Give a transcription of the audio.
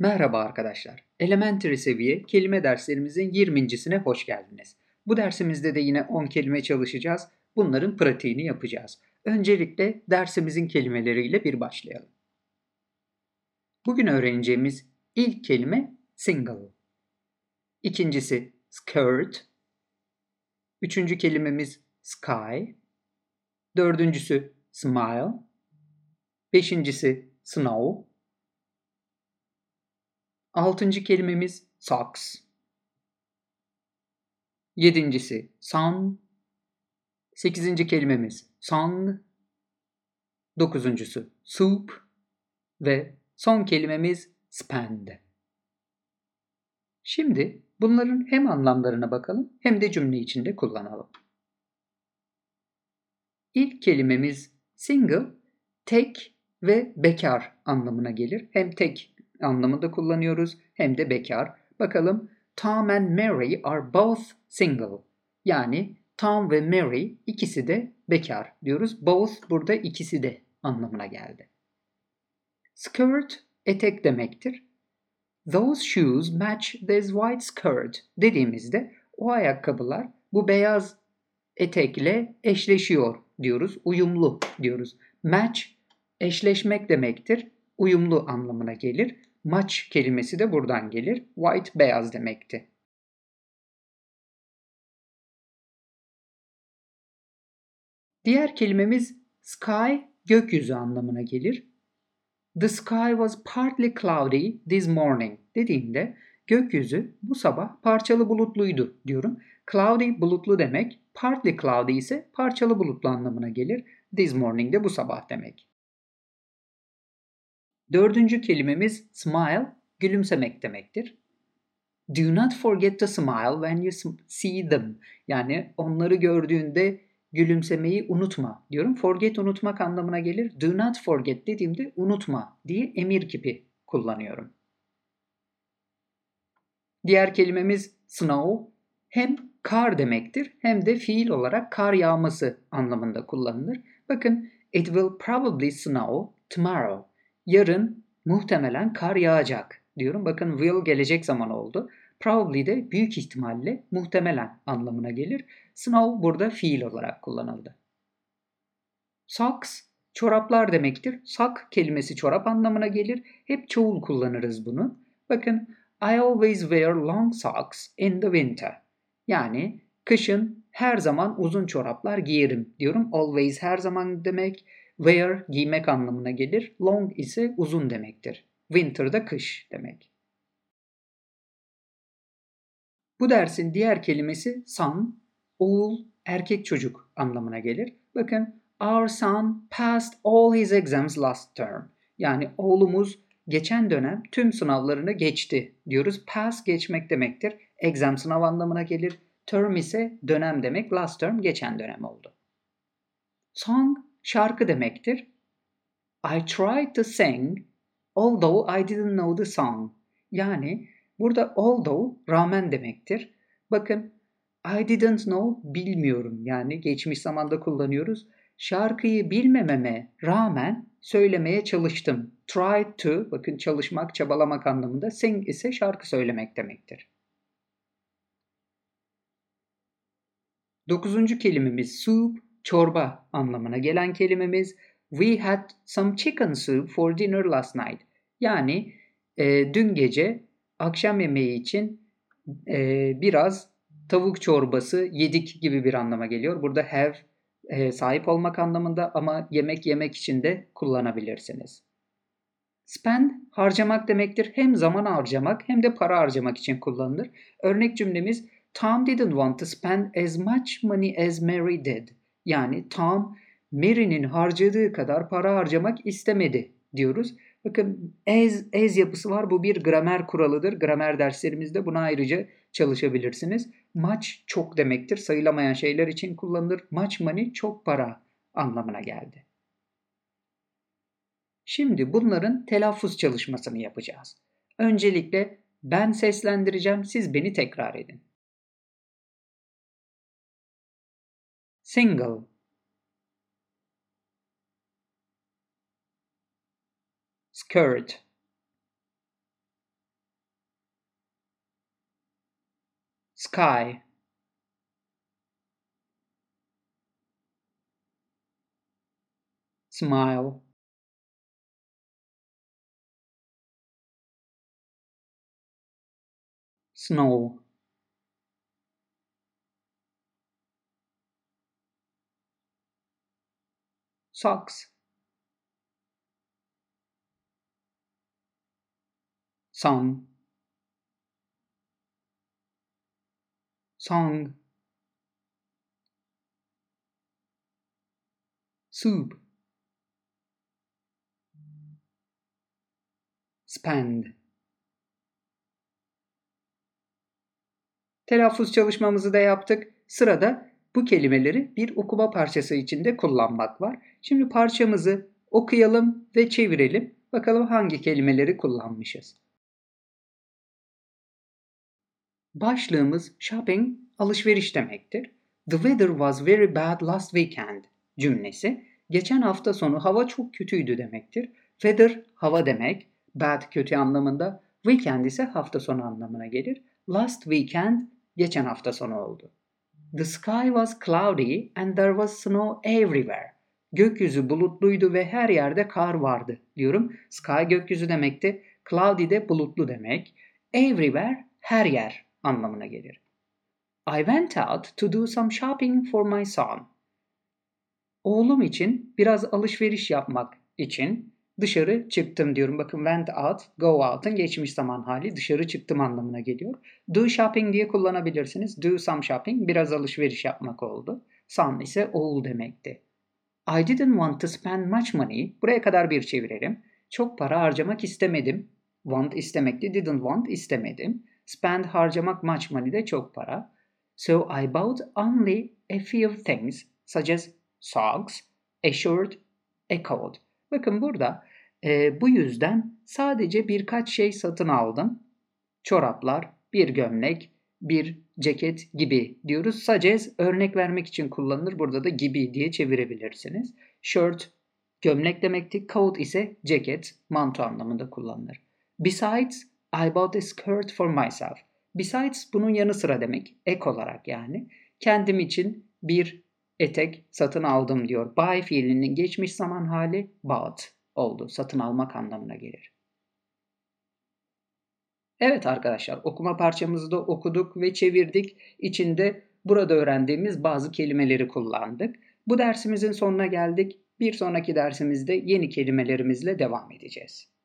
Merhaba arkadaşlar. Elementary seviye kelime derslerimizin 20.sine hoş geldiniz. Bu dersimizde de yine 10 kelime çalışacağız. Bunların pratiğini yapacağız. Öncelikle dersimizin kelimeleriyle bir başlayalım. Bugün öğreneceğimiz ilk kelime single. İkincisi skirt. Üçüncü kelimemiz sky. Dördüncüsü smile. Beşincisi snow. Altıncı kelimemiz socks. Yedincisi sun. Sekizinci kelimemiz song. Dokuzuncusu soup. Ve son kelimemiz spend. Şimdi bunların hem anlamlarına bakalım hem de cümle içinde kullanalım. İlk kelimemiz single, tek ve bekar anlamına gelir. Hem tek anlamında kullanıyoruz hem de bekar. Bakalım Tom and Mary are both single. Yani Tom ve Mary ikisi de bekar diyoruz. Both burada ikisi de anlamına geldi. Skirt etek demektir. Those shoes match this white skirt dediğimizde o ayakkabılar bu beyaz etekle eşleşiyor diyoruz. Uyumlu diyoruz. Match eşleşmek demektir. Uyumlu anlamına gelir. Maç kelimesi de buradan gelir. White beyaz demekti. Diğer kelimemiz sky gökyüzü anlamına gelir. The sky was partly cloudy this morning dediğimde gökyüzü bu sabah parçalı bulutluydu diyorum. Cloudy bulutlu demek, partly cloudy ise parçalı bulutlu anlamına gelir. This morning de bu sabah demek. Dördüncü kelimemiz smile, gülümsemek demektir. Do not forget to smile when you see them. Yani onları gördüğünde gülümsemeyi unutma diyorum. Forget unutmak anlamına gelir. Do not forget dediğimde unutma diye emir kipi kullanıyorum. Diğer kelimemiz snow hem kar demektir hem de fiil olarak kar yağması anlamında kullanılır. Bakın it will probably snow tomorrow yarın muhtemelen kar yağacak diyorum. Bakın will gelecek zaman oldu. Probably de büyük ihtimalle muhtemelen anlamına gelir. Snow burada fiil olarak kullanıldı. Socks çoraplar demektir. Sock kelimesi çorap anlamına gelir. Hep çoğul kullanırız bunu. Bakın I always wear long socks in the winter. Yani kışın her zaman uzun çoraplar giyerim diyorum. Always her zaman demek. Wear giymek anlamına gelir. Long ise uzun demektir. Winter da kış demek. Bu dersin diğer kelimesi son, oğul, erkek çocuk anlamına gelir. Bakın, our son passed all his exams last term. Yani oğlumuz geçen dönem tüm sınavlarını geçti diyoruz. Pass geçmek demektir. Exam sınav anlamına gelir. Term ise dönem demek. Last term geçen dönem oldu. Song şarkı demektir. I tried to sing although I didn't know the song. Yani burada although rağmen demektir. Bakın I didn't know bilmiyorum yani geçmiş zamanda kullanıyoruz. Şarkıyı bilmememe rağmen söylemeye çalıştım. Tried to bakın çalışmak, çabalamak anlamında. Sing ise şarkı söylemek demektir. Dokuzuncu kelimemiz soup çorba anlamına gelen kelimemiz We had some chicken soup for dinner last night. Yani e, dün gece akşam yemeği için e, biraz tavuk çorbası yedik gibi bir anlama geliyor. Burada have e, sahip olmak anlamında ama yemek yemek için de kullanabilirsiniz. Spend harcamak demektir. Hem zaman harcamak hem de para harcamak için kullanılır. Örnek cümlemiz Tom didn't want to spend as much money as Mary did. Yani Tom Mary'nin harcadığı kadar para harcamak istemedi diyoruz. Bakın as, as yapısı var. Bu bir gramer kuralıdır. Gramer derslerimizde buna ayrıca çalışabilirsiniz. Much çok demektir. Sayılamayan şeyler için kullanılır. Much money çok para anlamına geldi. Şimdi bunların telaffuz çalışmasını yapacağız. Öncelikle ben seslendireceğim, siz beni tekrar edin. single. Skirt. Sky. Smile. Snow. Socks. Sun song. Soup. Spend. Telaffuz çalışmamızı da yaptık. Sırada bu kelimeleri bir okuma parçası içinde kullanmak var. Şimdi parçamızı okuyalım ve çevirelim. Bakalım hangi kelimeleri kullanmışız. Başlığımız shopping alışveriş demektir. The weather was very bad last weekend cümlesi geçen hafta sonu hava çok kötüydü demektir. Weather hava demek, bad kötü anlamında, weekend ise hafta sonu anlamına gelir. Last weekend geçen hafta sonu oldu. The sky was cloudy and there was snow everywhere. Gökyüzü bulutluydu ve her yerde kar vardı diyorum. Sky gökyüzü demekti. Cloudy de bulutlu demek. Everywhere her yer anlamına gelir. I went out to do some shopping for my son. Oğlum için biraz alışveriş yapmak için dışarı çıktım diyorum. Bakın went out, go out'ın geçmiş zaman hali dışarı çıktım anlamına geliyor. Do shopping diye kullanabilirsiniz. Do some shopping biraz alışveriş yapmak oldu. Son ise oğul demekti. I didn't want to spend much money. Buraya kadar bir çevirelim. Çok para harcamak istemedim. Want istemekti. Didn't want istemedim. Spend harcamak much money de çok para. So I bought only a few things such as socks, a shirt, a coat. Bakın burada e, bu yüzden sadece birkaç şey satın aldım. Çoraplar, bir gömlek, bir ceket gibi diyoruz. Such örnek vermek için kullanılır. Burada da gibi diye çevirebilirsiniz. Shirt gömlek demekti. Coat ise ceket, manto anlamında kullanılır. Besides, I bought a skirt for myself. Besides bunun yanı sıra demek. Ek olarak yani. Kendim için bir etek satın aldım diyor. Buy fiilinin geçmiş zaman hali bought oldu. Satın almak anlamına gelir. Evet arkadaşlar okuma parçamızı da okuduk ve çevirdik. İçinde burada öğrendiğimiz bazı kelimeleri kullandık. Bu dersimizin sonuna geldik. Bir sonraki dersimizde yeni kelimelerimizle devam edeceğiz.